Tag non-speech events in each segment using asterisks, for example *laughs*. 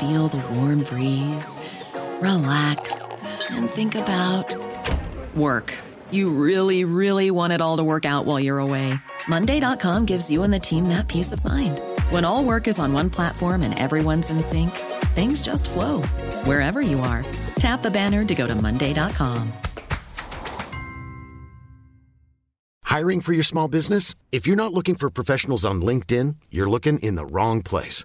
feel the warm breeze, relax, and think about work. You really, really want it all to work out while you're away. Monday.com gives you and the team that peace of mind. When all work is on one platform and everyone's in sync, things just flow wherever you are. Tap the banner to go to Monday.com. Hiring for your small business? If you're not looking for professionals on LinkedIn, you're looking in the wrong place.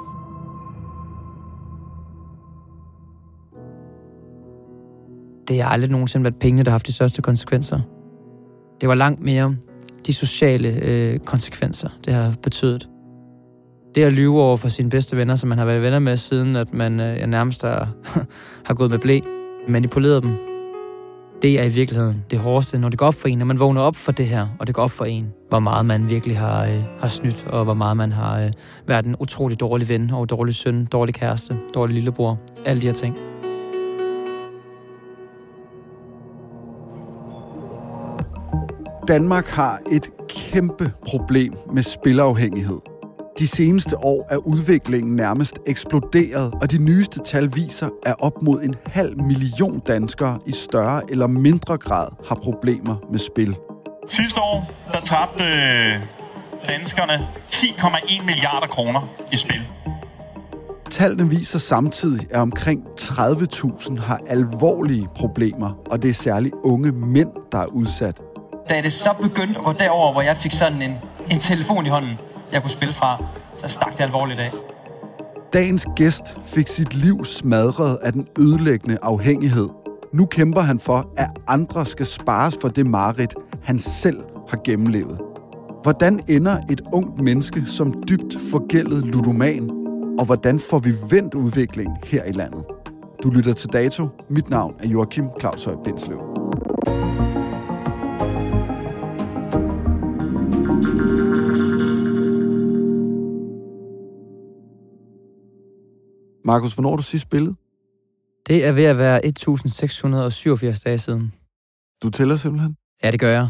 Det har aldrig nogensinde været pengene, der har haft de største konsekvenser. Det var langt mere de sociale øh, konsekvenser, det har betydet. Det at lyve over for sine bedste venner, som man har været venner med, siden at man øh, nærmest har, *laughs* har gået med blæ, manipuleret dem, det er i virkeligheden det hårdeste, når det går op for en, når man vågner op for det her, og det går op for en, hvor meget man virkelig har, øh, har snydt, og hvor meget man har øh, været en utrolig dårlig ven, og dårlig søn, dårlig kæreste, dårlig lillebror, alle de her ting. Danmark har et kæmpe problem med spilafhængighed. De seneste år er udviklingen nærmest eksploderet, og de nyeste tal viser, at op mod en halv million danskere i større eller mindre grad har problemer med spil. Sidste år, der tabte danskerne 10,1 milliarder kroner i spil. Tallene viser samtidig, at omkring 30.000 har alvorlige problemer, og det er særligt unge mænd, der er udsat. Da det så begyndte at gå derover, hvor jeg fik sådan en, en telefon i hånden, jeg kunne spille fra, så stak det alvorligt af. Dagens gæst fik sit liv smadret af den ødelæggende afhængighed. Nu kæmper han for, at andre skal spares for det mareridt, han selv har gennemlevet. Hvordan ender et ungt menneske som dybt forgældet ludoman? Og hvordan får vi vendt udviklingen her i landet? Du lytter til Dato. Mit navn er Joachim Claus Høj Bindslev. Markus, hvornår du sidst spillet? Det er ved at være 1687 dage siden. Du tæller simpelthen? Ja, det gør jeg.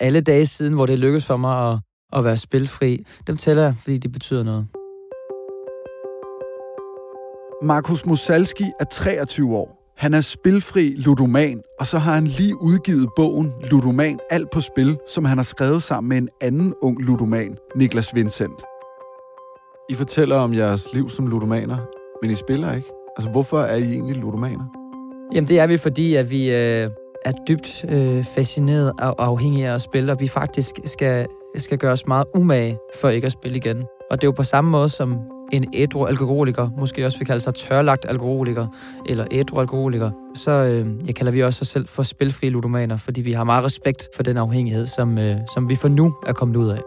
Alle dage siden, hvor det lykkedes for mig at, at være spilfri, dem tæller jeg, fordi de betyder noget. Markus Musalski er 23 år. Han er spilfri ludoman, og så har han lige udgivet bogen Ludoman Alt på Spil, som han har skrevet sammen med en anden ung ludoman, Niklas Vincent. I fortæller om jeres liv som ludomaner, men I spiller ikke. Altså, hvorfor er I egentlig ludomaner? Jamen, det er vi, fordi at vi øh, er dybt øh, fascineret og afhængige af at spille, og vi faktisk skal, skal gøre os meget umage for ikke at spille igen. Og det er jo på samme måde som en ædru alkoholiker, måske også vi kalder sig tørlagt alkoholiker, eller ædru alkoholiker, så øh, jeg kalder vi også os selv for spilfri ludomaner, fordi vi har meget respekt for den afhængighed, som, øh, som vi for nu er kommet ud af.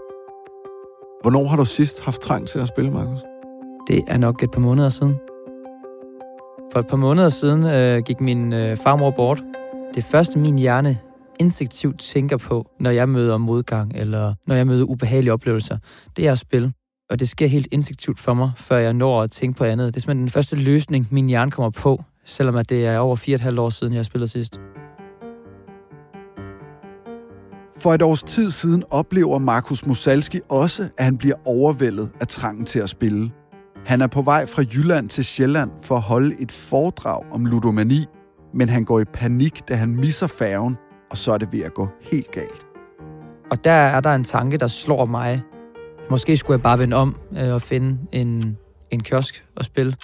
Hvornår har du sidst haft trang til at spille, Markus? Det er nok et par måneder siden. For et par måneder siden øh, gik min øh, farmor bort. Det første, min hjerne instinktivt tænker på, når jeg møder modgang, eller når jeg møder ubehagelige oplevelser, det er at spille. Og det sker helt instinktivt for mig, før jeg når at tænke på andet. Det er simpelthen den første løsning, min hjerne kommer på, selvom at det er over fire og et halvt år siden, jeg har spillet sidst. For et års tid siden oplever Markus Musalski også, at han bliver overvældet af trangen til at spille. Han er på vej fra Jylland til Sjælland for at holde et foredrag om ludomani, men han går i panik, da han misser færgen, og så er det ved at gå helt galt. Og der er der en tanke, der slår mig. Måske skulle jeg bare vende om øh, og finde en, en kiosk og spille.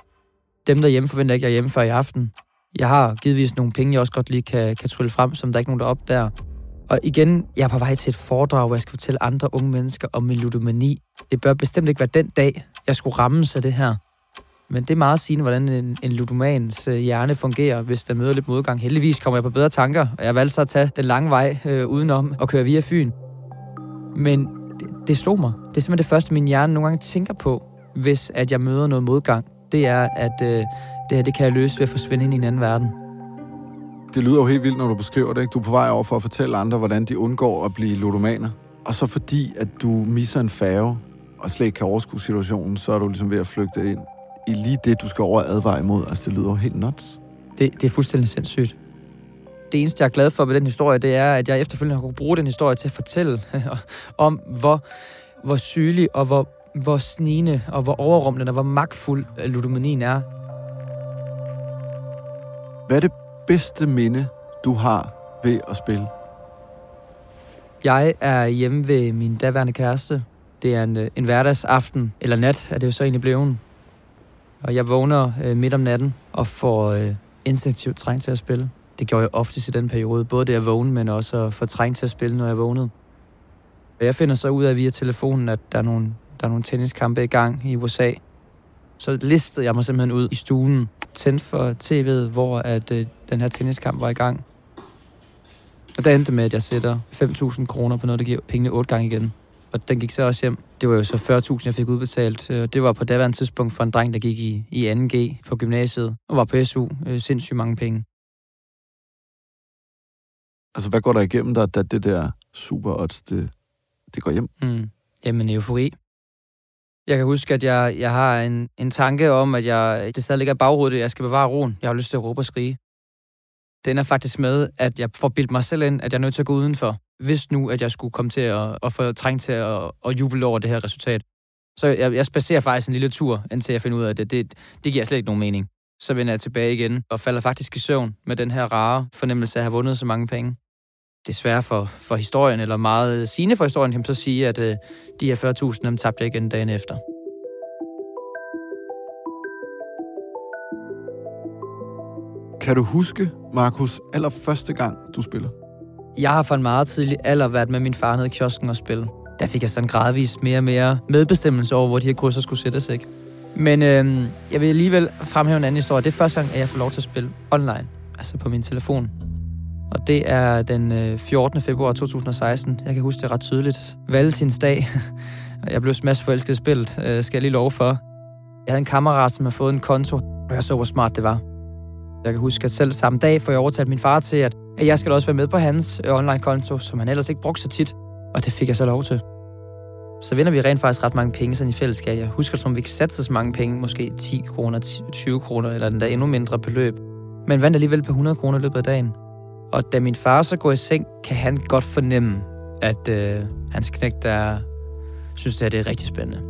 Dem derhjemme forventer ikke, at jeg er hjemme før i aften. Jeg har givetvis nogle penge, jeg også godt lige kan, kan trylle frem, som der er ikke nogen, der opdager. Og igen, jeg er på vej til et foredrag, hvor jeg skal fortælle andre unge mennesker om min ludomani. Det bør bestemt ikke være den dag, jeg skulle ramme af det her. Men det er meget sigende, hvordan en, en ludomans øh, hjerne fungerer, hvis der møder lidt modgang. Heldigvis kommer jeg på bedre tanker, og jeg valgte så at tage den lange vej øh, udenom og køre via Fyn. Men det, slog mig. Det er simpelthen det første, min hjerne nogle gange tænker på, hvis at jeg møder noget modgang. Det er, at øh, det her det kan jeg løse ved at forsvinde ind i en anden verden. Det lyder jo helt vildt, når du beskriver det. Ikke? Du er på vej over for at fortælle andre, hvordan de undgår at blive ludomaner. Og så fordi, at du misser en færge, og slet ikke kan overskue situationen, så er du ligesom ved at flygte ind i lige det, du skal over advare imod. Altså, det lyder jo helt nuts. Det, det er fuldstændig sindssygt. Det eneste, jeg er glad for ved den historie, det er, at jeg efterfølgende har kunnet bruge den historie til at fortælle *laughs* om, hvor, hvor sygelig og hvor, hvor snigende og hvor overrumlende og hvor magtfuld ludomanien er. Hvad er det bedste minde, du har ved at spille? Jeg er hjemme ved min daværende kæreste. Det er en, øh, en hverdagsaften, eller nat er det jo så egentlig blevet. Og jeg vågner øh, midt om natten og får øh, instinktivt trængt til at spille. Det gjorde jeg oftest i den periode. Både det at vågne, men også at få trængt til at spille, når jeg vågnede. Og jeg finder så ud af via telefonen, at der er nogle, der er nogle tenniskampe i gang i USA. Så listede jeg mig simpelthen ud i stuen, tændt for tv'et, hvor at, øh, den her tenniskamp var i gang. Og der endte med, at jeg sætter 5.000 kroner på noget, der giver pengene otte gange igen. Og den gik så også hjem. Det var jo så 40.000, jeg fik udbetalt. Øh, det var på daværende tidspunkt for en dreng, der gik i, i 2G på gymnasiet og var på SU. Øh, sindssygt mange penge. Altså, hvad går der igennem dig, da det der super odds, det, det går hjem? Mm. Jamen, eufori. Jeg kan huske, at jeg, jeg har en, en tanke om, at jeg, det stadig ligger i baghovedet, at jeg skal bevare roen. Jeg har lyst til at råbe og skrige. Den er faktisk med, at jeg får bildt mig selv ind, at jeg er nødt til at gå udenfor. Hvis nu, at jeg skulle komme til at, at få trængt til at, at juble over det her resultat. Så jeg, jeg spacerer faktisk en lille tur, indtil jeg finder ud af, at det, det, det giver slet ikke nogen mening. Så vender jeg tilbage igen og falder faktisk i søvn med den her rare fornemmelse af at have vundet så mange penge. Desværre for, for historien, eller meget sigende for historien, kan man så sige, at øh, de her 40.000, dem tabte jeg igen dagen efter. Kan du huske, Markus, allerførste gang, du spiller? Jeg har fra en meget tidlig alder været med min far nede i kiosken og spille. Der fik jeg sådan gradvist mere og mere medbestemmelse over, hvor de her krydser skulle sættes, ikke? Men øh, jeg vil alligevel fremhæve en anden historie. Det er første gang, at jeg får lov til at spille online, altså på min telefon. Og det er den øh, 14. februar 2016. Jeg kan huske det ret tydeligt. Valentinsdag. *laughs* jeg blev smash forelsket i spillet, øh, skal jeg lige love for. Jeg havde en kammerat, som havde fået en konto, og jeg så, hvor smart det var. Jeg kan huske, at selv samme dag får jeg overtalt min far til, at jeg skal også være med på hans øh, online-konto, som han ellers ikke brugte så tit. Og det fik jeg så lov til. Så vinder vi rent faktisk ret mange penge sådan i fællesskab. Jeg husker, som vi ikke satte så mange penge, måske 10 kroner, 20 kroner, eller den der endnu mindre beløb. Men vandt alligevel på 100 kroner i løbet af dagen. Og da min far så går i seng, kan han godt fornemme, at øh, hans knægt der synes, det, her, det er rigtig spændende.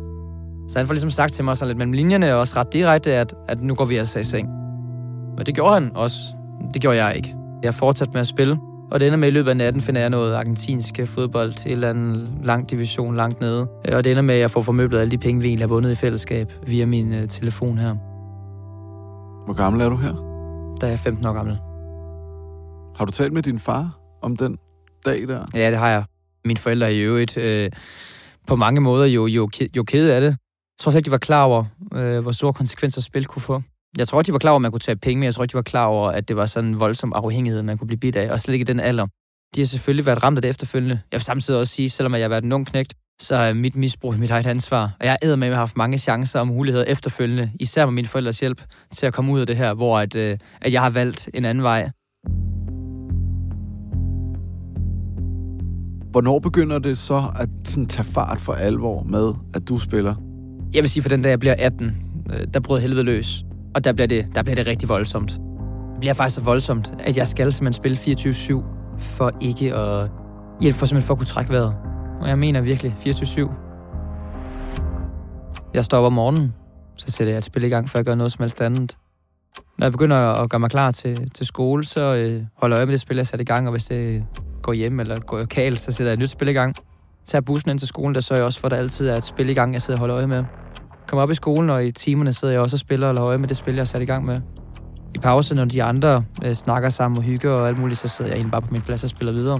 Så han får ligesom sagt til mig sådan lidt mellem linjerne, og også ret direkte, at, at nu går vi altså i seng. Og det gjorde han også. Det gjorde jeg ikke. Jeg fortsatte med at spille, og det ender med, at i løbet af natten finder jeg noget argentinsk fodbold, et eller andet lang division langt nede. Og det ender med, at jeg får formøblet alle de penge, vi egentlig har vundet i fællesskab via min uh, telefon her. Hvor gammel er du her? Der er jeg 15 år gammel. Har du talt med din far om den dag der? Ja, det har jeg. Mine forældre er i øvrigt øh, på mange måder jo, jo, jo kede af det. Jeg tror slet ikke, de var klar over, øh, hvor store konsekvenser spil kunne få. Jeg tror, de var klar over, at man kunne tage penge, men jeg tror ikke, de var klar over, at det var sådan en voldsom afhængighed, man kunne blive bidt af, og slet ikke i den alder. De har selvfølgelig været ramt af det efterfølgende. Jeg vil samtidig også sige, selvom jeg har været en ung knægt, så er mit misbrug mit eget ansvar. Og jeg er med at have haft mange chancer og muligheder efterfølgende, især med mine forældres hjælp, til at komme ud af det her, hvor at, øh, at jeg har valgt en anden vej. Hvornår begynder det så at sådan, tage fart for alvor med, at du spiller? Jeg vil sige, for den dag jeg bliver 18, øh, der brød helvede løs. Og der bliver, det, der bliver det rigtig voldsomt. Det bliver faktisk så voldsomt, at jeg skal simpelthen spille 24-7 for ikke at hjælpe for simpelthen for at kunne trække vejret. Og jeg mener virkelig 24-7. Jeg står op om morgenen, så sætter jeg et spil i gang, før jeg gør noget som helst andet. Når jeg begynder at gøre mig klar til, til skole, så øh, holder jeg øje med det spil, jeg satte i gang, og hvis det går hjem eller går kalt, så sætter jeg et nyt spil i gang. Tager bussen ind til skolen, der sørger jeg også for, at der altid er et spil i gang, jeg sidder og holder øje med. Kommer op i skolen, og i timerne sidder jeg også og spiller og holder øje med det spil, jeg har sat i gang med. I pause, når de andre øh, snakker sammen og hygger og alt muligt, så sidder jeg egentlig bare på min plads og spiller videre.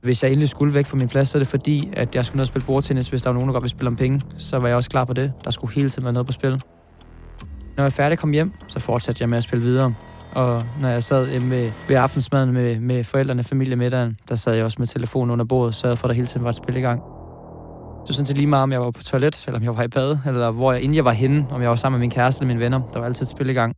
Hvis jeg endelig skulle væk fra min plads, så er det fordi, at jeg skulle ned og spille bordtennis, hvis der var nogen, der godt ville spille om penge. Så var jeg også klar på det. Der skulle hele tiden være noget på spil. Når jeg er færdig kom hjem, så fortsatte jeg med at spille videre. Og når jeg sad hjemme ved, aftensmaden med, med forældrene, og familiemiddagen, der sad jeg også med telefonen under bordet og sørgede for, at der hele tiden var et spil i gang. Så sådan set lige meget, om jeg var på toilet, eller om jeg var i bad, eller hvor jeg, inden jeg var henne, om jeg var sammen med min kæreste eller mine venner, der var altid et spil i gang.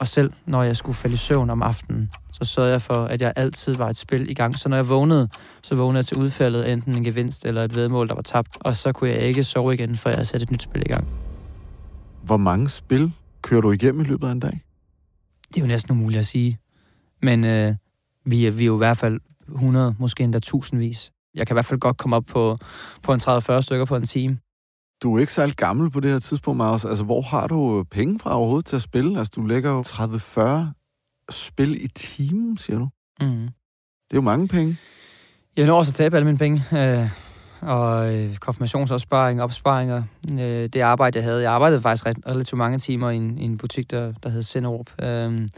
Og selv når jeg skulle falde i søvn om aftenen, så sørgede jeg for, at jeg altid var et spil i gang. Så når jeg vågnede, så vågnede jeg til udfaldet enten en gevinst eller et vedmål, der var tabt. Og så kunne jeg ikke sove igen, før jeg satte et nyt spil i gang. Hvor mange spil kører du igennem i løbet af en dag? Det er jo næsten umuligt at sige. Men øh, vi, er, vi er jo i hvert fald 100, måske endda tusindvis. Jeg kan i hvert fald godt komme op på, på en 30-40 stykker på en time. Du er ikke særlig gammel på det her tidspunkt, Maus. Altså, hvor har du penge fra overhovedet til at spille? Altså, du lægger jo 30-40 spil i timen, siger du. Mm. Det er jo mange penge. Jeg når også at tabe alle mine penge. Øh, og øh, konfirmationsopsparing, opsparinger. Øh, det arbejde, jeg havde. Jeg arbejdede faktisk ret, relativt mange timer i en, i en butik, der, der hed Senderup. Øh,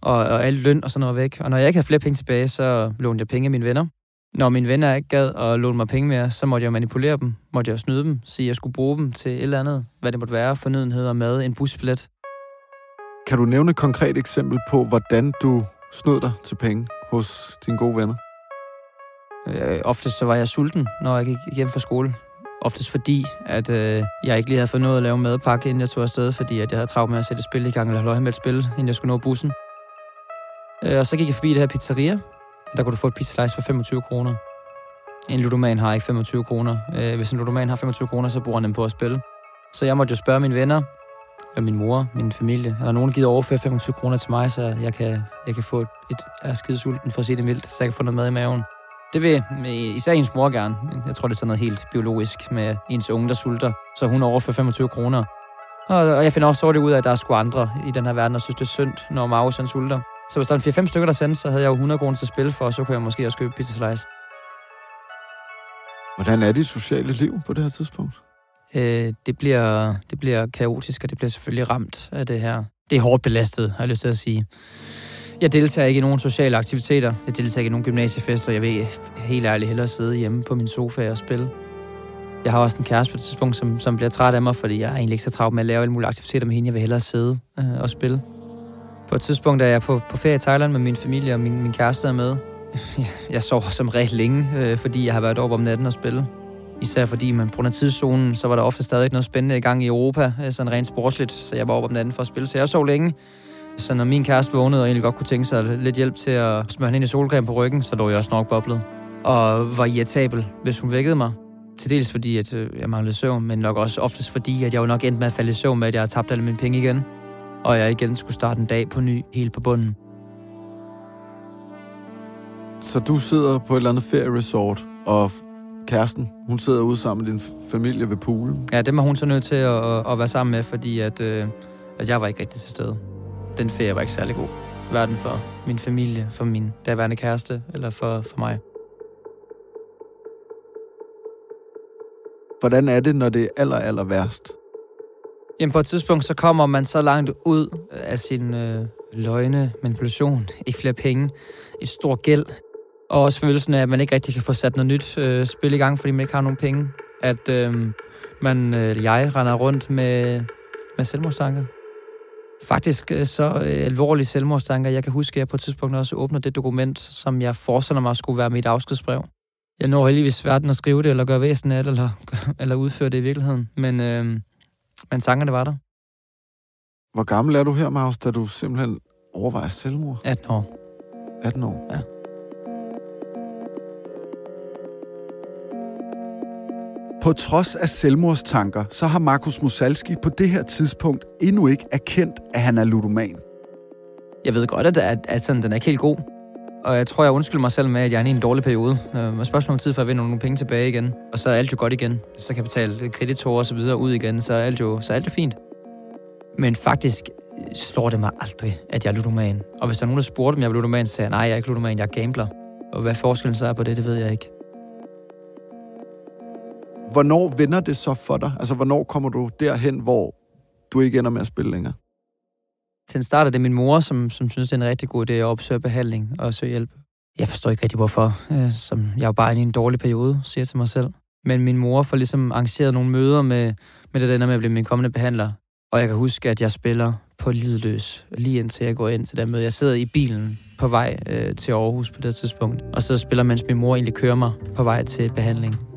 og, og alt løn og sådan noget væk. Og når jeg ikke havde flere penge tilbage, så lånte jeg penge af mine venner. Når mine venner ikke gad at låne mig penge mere, så måtte jeg manipulere dem, måtte jeg snyde dem, sige, at jeg skulle bruge dem til et eller andet, hvad det måtte være, fornødenheder, mad, en busbillet. Kan du nævne et konkret eksempel på, hvordan du snød dig til penge hos dine gode venner? Øh, oftest så var jeg sulten, når jeg gik hjem fra skole. Oftest fordi, at øh, jeg ikke lige havde fået noget at lave madpakke, inden jeg tog afsted, fordi at jeg havde travlt med at sætte spil i gang, eller holde med et spil, inden jeg skulle nå bussen. Øh, og så gik jeg forbi det her pizzeria, der kunne du få et pizza slice for 25 kroner. En ludoman har ikke 25 kroner. Øh, hvis en ludoman har 25 kroner, så bruger han dem på at spille. Så jeg måtte jo spørge mine venner, og min mor, min familie, er der nogen, der gider overføre 25 kroner til mig, så jeg kan, jeg kan få et, et er skide sulten for at sige det mildt, så jeg kan få noget mad i maven. Det vil især ens mor gerne. Jeg tror, det er sådan noget helt biologisk med ens unge, der sulter. Så hun overfører 25 kroner. Og jeg finder også så det ud af, at der er sgu andre i den her verden, der synes, det er synd, når Maus han sulter. Så hvis der var 4-5 stykker, der sendte, så havde jeg jo 100 kroner til spil for, og så kunne jeg måske også købe pizza slice. Hvordan er dit sociale liv på det her tidspunkt? Øh, det, bliver, det bliver kaotisk, og det bliver selvfølgelig ramt af det her. Det er hårdt belastet, har jeg lyst til at sige. Jeg deltager ikke i nogen sociale aktiviteter. Jeg deltager ikke i nogen gymnasiefester. Jeg vil helt ærligt hellere sidde hjemme på min sofa og spille. Jeg har også en kæreste på et tidspunkt, som, som bliver træt af mig, fordi jeg er egentlig ikke så travlt med at lave alle mulige aktiviteter med hende. Jeg vil hellere sidde øh, og spille. På et tidspunkt er jeg på, på ferie i Thailand med min familie, og min, min kæreste er med. *laughs* Jeg sover som regel længe, øh, fordi jeg har været over om natten og spille. Især fordi man på grund af tidszonen, så var der ofte stadig noget spændende i gang i Europa, øh, sådan rent sportsligt, så jeg var oppe om natten for at spille. Så jeg sov længe. Så når min kæreste vågnede og egentlig godt kunne tænke sig lidt hjælp til at smøre hende ind i solcreme på ryggen, så lå jeg også nok boblet. Og var irritabel, hvis hun vækkede mig. Til dels fordi, at øh, jeg manglede søvn, men nok også oftest fordi, at jeg jo nok endte med at falde i søvn med, at jeg havde tabt alle mine penge igen og jeg igen skulle starte en dag på ny, helt på bunden. Så du sidder på et eller andet ferieresort, og kæresten, hun sidder ude sammen med din familie ved poolen? Ja, det var hun så nødt til at, at være sammen med, fordi at, øh, at jeg var ikke rigtig til stede. Den ferie var ikke særlig god. Hverken for min familie, for min daværende kæreste, eller for, for mig. Hvordan er det, når det er aller, aller værst? Jamen på et tidspunkt, så kommer man så langt ud af sin øh, løgne, manipulation, ikke flere penge, i stor gæld, og også følelsen af, at man ikke rigtig kan få sat noget nyt øh, spil i gang, fordi man ikke har nogen penge. At øh, man, øh, jeg render rundt med, med selvmordstanker. Faktisk øh, så øh, alvorlige selvmordstanker. Jeg kan huske, at jeg på et tidspunkt også åbner det dokument, som jeg forestiller mig skulle være mit afskedsbrev. Jeg når heldigvis hverken at skrive det, eller gøre væsen af det, eller, *laughs* eller udføre det i virkeligheden. Men øh, men tankerne var der. Hvor gammel er du her, Maus, da du simpelthen overvejer selvmord? 18 år. 18 år? Ja. På trods af selvmordstanker, så har Markus Musalski på det her tidspunkt endnu ikke erkendt, at han er ludoman. Jeg ved godt, at, at, at sådan, den er ikke helt god. Og jeg tror, jeg undskylder mig selv med, at jeg er i en dårlig periode. Øh, og spørgsmålet om tid for at vinde nogle penge tilbage igen. Og så er alt jo godt igen. Så kan jeg betale kreditorer og så videre ud igen, så er alt jo, så er alt jo fint. Men faktisk slår det mig aldrig, at jeg er ludoman. Og hvis der er nogen, der spurgte, om jeg er ludoman, så sagde jeg, nej, jeg er ikke ludoman, jeg er gambler. Og hvad forskellen så er på det, det ved jeg ikke. Hvornår vender det så for dig? Altså, hvornår kommer du derhen, hvor du ikke ender med at spille længere? Til en start er det min mor, som, som synes, det er en rigtig god idé at opsøge behandling og søge hjælp. Jeg forstår ikke rigtig, hvorfor. Øh, som jeg er jo bare i en dårlig periode, siger jeg til mig selv. Men min mor får ligesom arrangeret nogle møder med, med det, der ender med at blive min kommende behandler. Og jeg kan huske, at jeg spiller på lidløs, lige indtil jeg går ind til det møde. Jeg sidder i bilen på vej øh, til Aarhus på det tidspunkt, og så spiller, mens min mor egentlig kører mig på vej til behandling.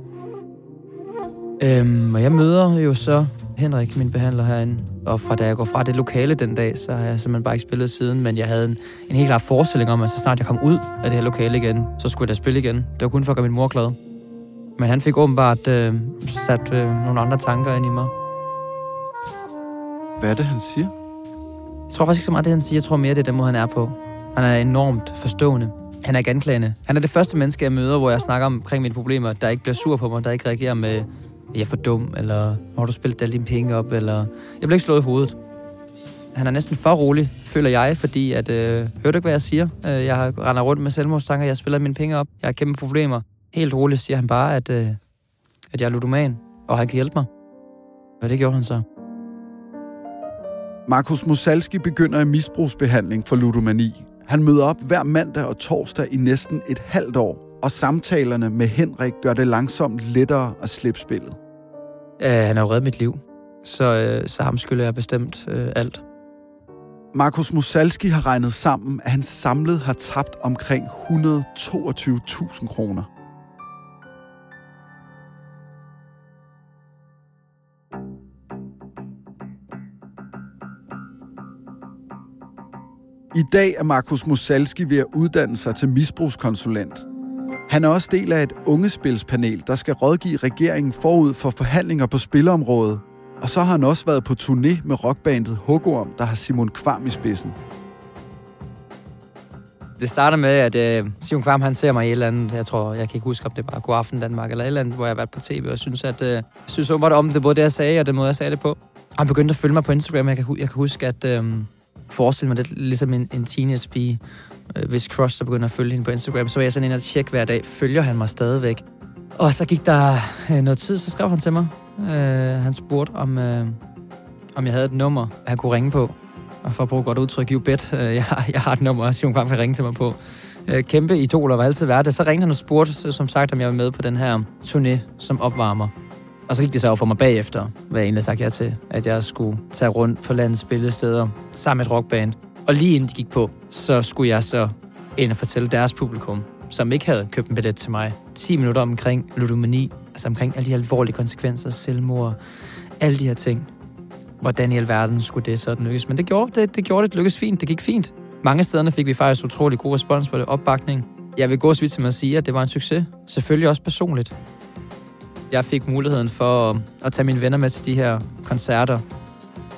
Øhm, og jeg møder jo så Henrik, min behandler herinde. Og fra da jeg går fra det lokale den dag, så har jeg simpelthen bare ikke spillet siden. Men jeg havde en, en helt klar forestilling om, at så snart jeg kom ud af det her lokale igen, så skulle jeg da spille igen. Det var kun for at gøre min mor glad. Men han fik åbenbart øh, sat øh, nogle andre tanker ind i mig. Hvad er det, han siger? Jeg tror faktisk ikke så meget, det han siger. Jeg tror mere, det er den måde, han er på. Han er enormt forstående. Han er genklagende. Han er det første menneske, jeg møder, hvor jeg snakker omkring mine problemer, der ikke bliver sur på mig, der ikke reagerer med, jeg er for dum, eller har du spillet alle dine penge op, eller jeg bliver ikke slået i hovedet. Han er næsten for rolig, føler jeg, fordi at, øh, hører du ikke, hvad jeg siger? Øh, jeg har render rundt med selvmordstanker, jeg spiller mine penge op, jeg har kæmpe problemer. Helt roligt siger han bare, at, øh, at jeg er ludoman, og han kan hjælpe mig. Og det gjorde han så. Markus Musalski begynder i misbrugsbehandling for ludomani. Han møder op hver mandag og torsdag i næsten et halvt år, og samtalerne med Henrik gør det langsomt lettere at slippe spillet. Øh, han har jo reddet mit liv, så, øh, så ham skylder jeg bestemt øh, alt. Markus Musalski har regnet sammen, at han samlet har tabt omkring 122.000 kroner. I dag er Markus Musalski ved at uddanne sig til misbrugskonsulent. Han er også del af et ungespilspanel, der skal rådgive regeringen forud for forhandlinger på spilområdet. Og så har han også været på turné med rockbandet Hugorm, der har Simon Kvam i spidsen. Det starter med, at øh, Simon Kvam, han ser mig i et eller andet, jeg tror, jeg kan ikke huske, om det var God Aften Danmark, eller et eller andet, hvor jeg har været på tv, og synes, at, øh, jeg synes åbenbart om det, både det, jeg sagde, og den måde, jeg sagde det på. Han begyndte at følge mig på Instagram, jeg kan, jeg kan huske, at øh, forestille mig det ligesom en, en teenage pige, øh, hvis crush, der begynder at følge hende på Instagram, så var jeg sådan en at tjekke hver dag, følger han mig stadigvæk? Og så gik der øh, noget tid, så skrev han til mig. Øh, han spurgte, om, øh, om jeg havde et nummer, han kunne ringe på. Og for at bruge et godt udtryk, you bet, øh, jeg, jeg har et nummer, Simon Kvam kan ringe til mig på. Øh, kæmpe idoler var altid værd. Så ringte han og spurgte, som sagt, om jeg var med på den her turné som opvarmer. Og så gik det så over for mig bagefter, hvad jeg egentlig sagt ja til, at jeg skulle tage rundt på landets spillesteder sammen med et rockband. Og lige inden de gik på, så skulle jeg så ind og fortælle deres publikum, som ikke havde købt en billet til mig, 10 minutter omkring ludomani, altså omkring alle de alvorlige konsekvenser, selvmord, alle de her ting. Hvordan i alverden skulle det sådan lykkes? Men det gjorde det, det, gjorde det, det lykkedes fint, det gik fint. Mange steder fik vi faktisk utrolig god respons på det, opbakning. Jeg vil gå så vidt til at sige, at det var en succes. Selvfølgelig også personligt. Jeg fik muligheden for at tage mine venner med til de her koncerter.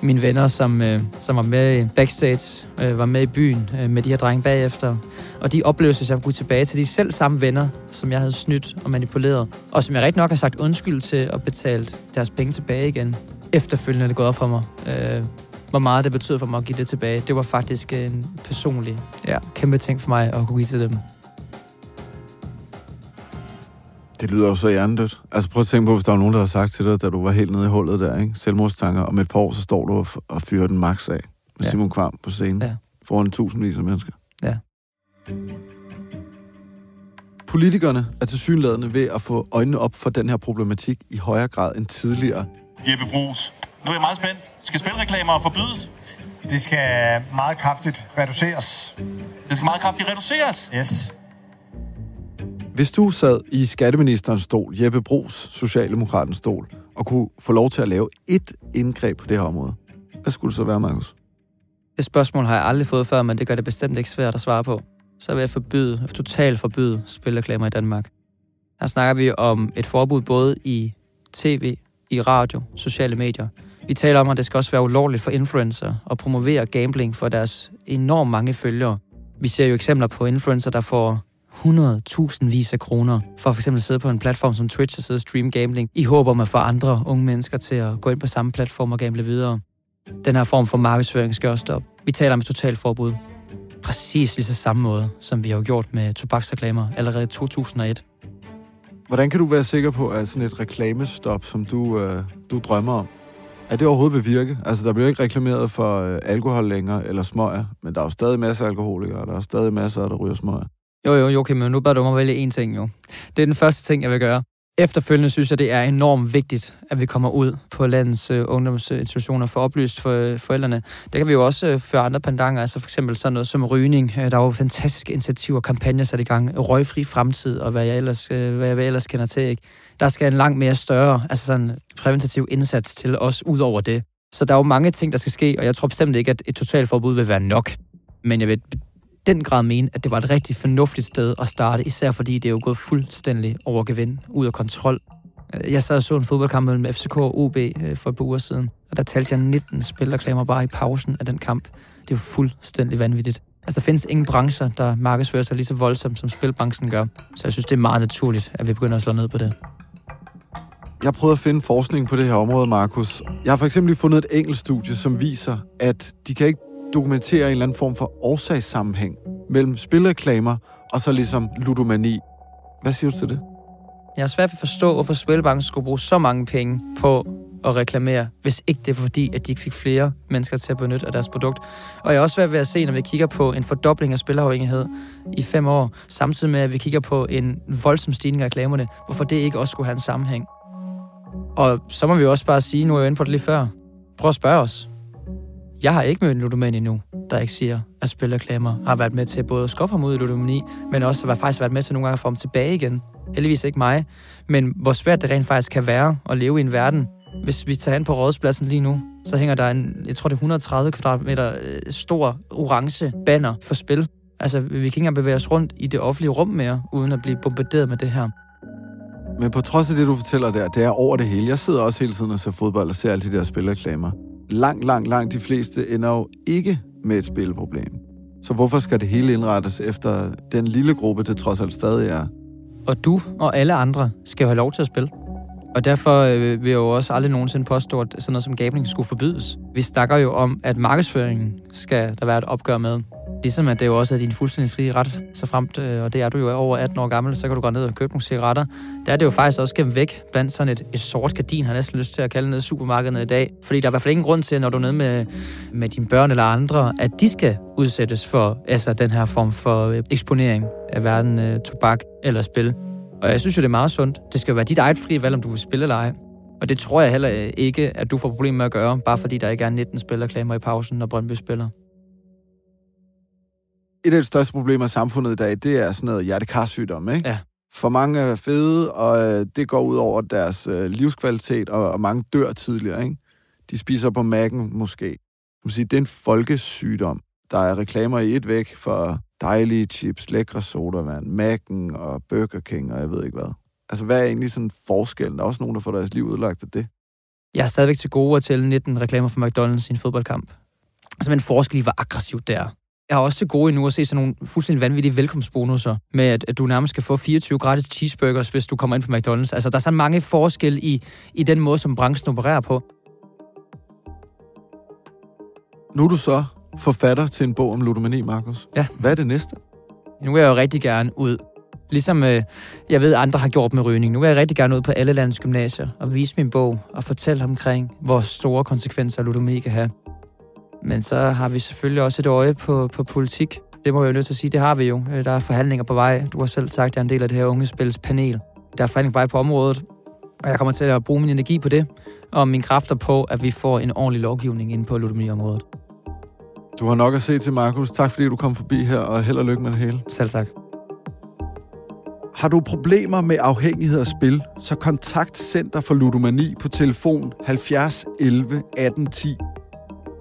Mine venner, som, øh, som var med backstage, øh, var med i byen øh, med de her drenge bagefter. Og de oplevelser, jeg kunne tilbage til de selv samme venner, som jeg havde snydt og manipuleret. Og som jeg rigtig nok har sagt undskyld til og betalt deres penge tilbage igen. Efterfølgende er det gået op for mig, øh, hvor meget det betød for mig at give det tilbage. Det var faktisk en personlig, ja, kæmpe ting for mig at kunne give til dem. Det lyder jo så hjernedødt. Altså prøv at tænke på, hvis der var nogen, der havde sagt til dig, da du var helt nede i hullet der, ikke? Selvmordstanker. Om et par år, så står du og fyrer den max af med ja. Simon Kvam på scenen. Ja. Foran tusindvis af mennesker. Ja. Politikerne er tilsyneladende ved at få øjnene op for den her problematik i højere grad end tidligere. Jeppe Brugs. Nu er jeg meget spændt. Skal spilreklamer forbydes? Det skal meget kraftigt reduceres. Det skal meget kraftigt reduceres? Yes. Hvis du sad i skatteministerens stol, Jeppe Brugs, Socialdemokratens stol, og kunne få lov til at lave et indgreb på det her område, hvad skulle det så være, Markus? Det spørgsmål har jeg aldrig fået før, men det gør det bestemt ikke svært at svare på. Så vil jeg forbyde, totalt forbyde spilreklamer i Danmark. Her snakker vi om et forbud både i tv, i radio, sociale medier. Vi taler om, at det skal også være ulovligt for influencer at promovere gambling for deres enormt mange følgere. Vi ser jo eksempler på influencer, der får 100.000 vis af kroner for at for eksempel sidde på en platform som Twitch og sidde og streame gambling, i håb om at få andre unge mennesker til at gå ind på samme platform og gamble videre. Den her form for markedsføring skal også stoppe. Vi taler om et totalt forbud. præcis lige så samme måde, som vi har gjort med tobaksreklamer allerede i 2001. Hvordan kan du være sikker på, at sådan et reklamestop, som du, øh, du drømmer om, at det overhovedet vil virke? Altså, der bliver ikke reklameret for øh, alkohol længere, eller smøger, men der er jo stadig masser af alkoholikere, og der er stadig masser, der ryger smøger. Jo, jo, jo, okay, men nu bør du mig vælge én ting, jo. Det er den første ting, jeg vil gøre. Efterfølgende synes jeg, det er enormt vigtigt, at vi kommer ud på landets øh, ungdomsinstitutioner for oplyst for øh, forældrene. Det kan vi jo også øh, føre andre pandanger, altså for eksempel sådan noget som rygning. Øh, der er jo fantastiske initiativer og kampagner sat i gang. Røgfri fremtid og hvad jeg ellers, øh, hvad jeg ellers kender til. Ikke? Der skal en langt mere større altså sådan præventativ indsats til os ud over det. Så der er jo mange ting, der skal ske, og jeg tror bestemt ikke, at et totalforbud vil være nok. Men jeg vil den grad mene, at det var et rigtig fornuftigt sted at starte, især fordi det er jo gået fuldstændig over gevind, ud af kontrol. Øh, jeg sad og så en fodboldkamp mellem FCK og OB øh, for et par uger siden, og der talte jeg 19 spilreklamer bare i pausen af den kamp. Det er jo fuldstændig vanvittigt. Altså, der findes ingen brancher, der markedsfører sig lige så voldsomt, som spilbranchen gør. Så jeg synes, det er meget naturligt, at vi begynder at slå ned på det. Jeg prøvede at finde forskning på det her område, Markus. Jeg har for eksempel fundet et enkelt studie, som viser, at de kan ikke dokumentere en eller anden form for årsagssammenhæng mellem spilreklamer og så ligesom ludomani. Hvad siger du til det? Jeg har svært ved at forstå, hvorfor Spilbanken skulle bruge så mange penge på at reklamere, hvis ikke det er fordi, at de ikke fik flere mennesker til at benytte af deres produkt. Og jeg er også svært ved at se, når vi kigger på en fordobling af spilafhængighed i fem år, samtidig med, at vi kigger på en voldsom stigning af reklamerne, hvorfor det ikke også skulle have en sammenhæng. Og så må vi også bare sige, nu er jeg inde på det lige før, prøv at spørge os. Jeg har ikke mødt en ludoman endnu, der ikke siger, at spilreklamer har været med til både at skubbe ham ud i ludomani, men også har faktisk været med til nogle gange at få ham tilbage igen. Heldigvis ikke mig, men hvor svært det rent faktisk kan være at leve i en verden. Hvis vi tager hen på rådspladsen lige nu, så hænger der en, jeg tror det er 130 kvadratmeter øh, stor orange banner for spil. Altså, vi kan ikke engang bevæge os rundt i det offentlige rum mere, uden at blive bombarderet med det her. Men på trods af det, du fortæller der, det er over det hele. Jeg sidder også hele tiden og ser fodbold og ser alle de der spilreklamer langt, langt, langt de fleste ender jo ikke med et spilproblem. Så hvorfor skal det hele indrettes efter den lille gruppe, det trods alt stadig er? Og du og alle andre skal jo have lov til at spille. Og derfor øh, vil jeg jo også aldrig nogensinde påstå, at sådan noget som gambling skulle forbydes. Vi snakker jo om, at markedsføringen skal der være et opgør med. Ligesom at det jo også er din fuldstændig frie ret, så fremt, øh, og det er du jo over 18 år gammel, så kan du gå ned og købe nogle cigaretter. Der er det jo faktisk også gennem væk blandt sådan et, et sort gardin, har næsten lyst til at kalde ned i supermarkedet i dag. Fordi der er i hvert fald ingen grund til, når du er nede med, med dine børn eller andre, at de skal udsættes for altså, den her form for øh, eksponering af verden, øh, tobak eller spil. Og jeg synes jo, det er meget sundt. Det skal jo være dit eget frie valg, om du vil spille eller ej. Og det tror jeg heller øh, ikke, at du får problemer med at gøre, bare fordi der ikke er 19 spillerklamer i pausen, når Brøndby spiller et af de største problemer i samfundet i dag, det er sådan noget hjertekarsygdom, ikke? Ja. For mange er fede, og øh, det går ud over deres øh, livskvalitet, og, og mange dør tidligere, ikke? De spiser på mækken måske. Man sige, det er en folkesygdom. Der er reklamer i et væk for dejlige chips, lækre sodavand, Mac'en og Burger King, og jeg ved ikke hvad. Altså, hvad er egentlig sådan forskellen? Der er også nogen, der får deres liv udlagt af det. Jeg er stadigvæk til gode at tælle 19 reklamer for McDonald's i en fodboldkamp. Altså, men forskel hvor aggressivt det er. Jeg har også til gode endnu at se sådan nogle fuldstændig vanvittige velkomstbonusser, med at, at du nærmest skal få 24 gratis cheeseburgers, hvis du kommer ind på McDonald's. Altså, der er så mange forskelle i, i den måde, som branchen opererer på. Nu er du så forfatter til en bog om ludomani, Markus. Ja. Hvad er det næste? Nu vil jeg jo rigtig gerne ud. Ligesom øh, jeg ved, andre har gjort med rygning. Nu vil jeg rigtig gerne ud på alle landets gymnasier og vise min bog og fortælle omkring, hvor store konsekvenser ludomani kan have. Men så har vi selvfølgelig også et øje på, på politik. Det må jeg jo nødt til at sige, det har vi jo. Øh, der er forhandlinger på vej. Du har selv sagt, at jeg er en del af det her unge spils panel. Der er forhandlinger på vej på området, og jeg kommer til at bruge min energi på det, og mine kræfter på, at vi får en ordentlig lovgivning inde på ludomaniområdet. Du har nok at se til, Markus. Tak fordi du kom forbi her, og held og lykke med det hele. Selv tak. Har du problemer med afhængighed af spil, så kontakt Center for Ludomani på telefon 70 11 18 10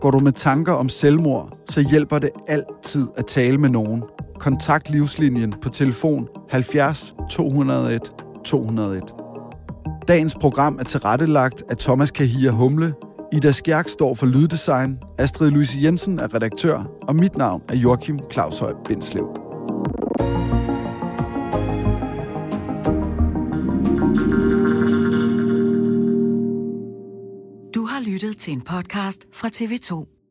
Går du med tanker om selvmord, så hjælper det altid at tale med nogen. Kontakt Livslinjen på telefon 70 201 201. Dagens program er tilrettelagt af Thomas Kahia Humle. Ida Skjærk står for Lyddesign, Astrid Louise Jensen er redaktør, og mit navn er Joachim Claus Høj Bindslev. Lyttet til en podcast fra TV2.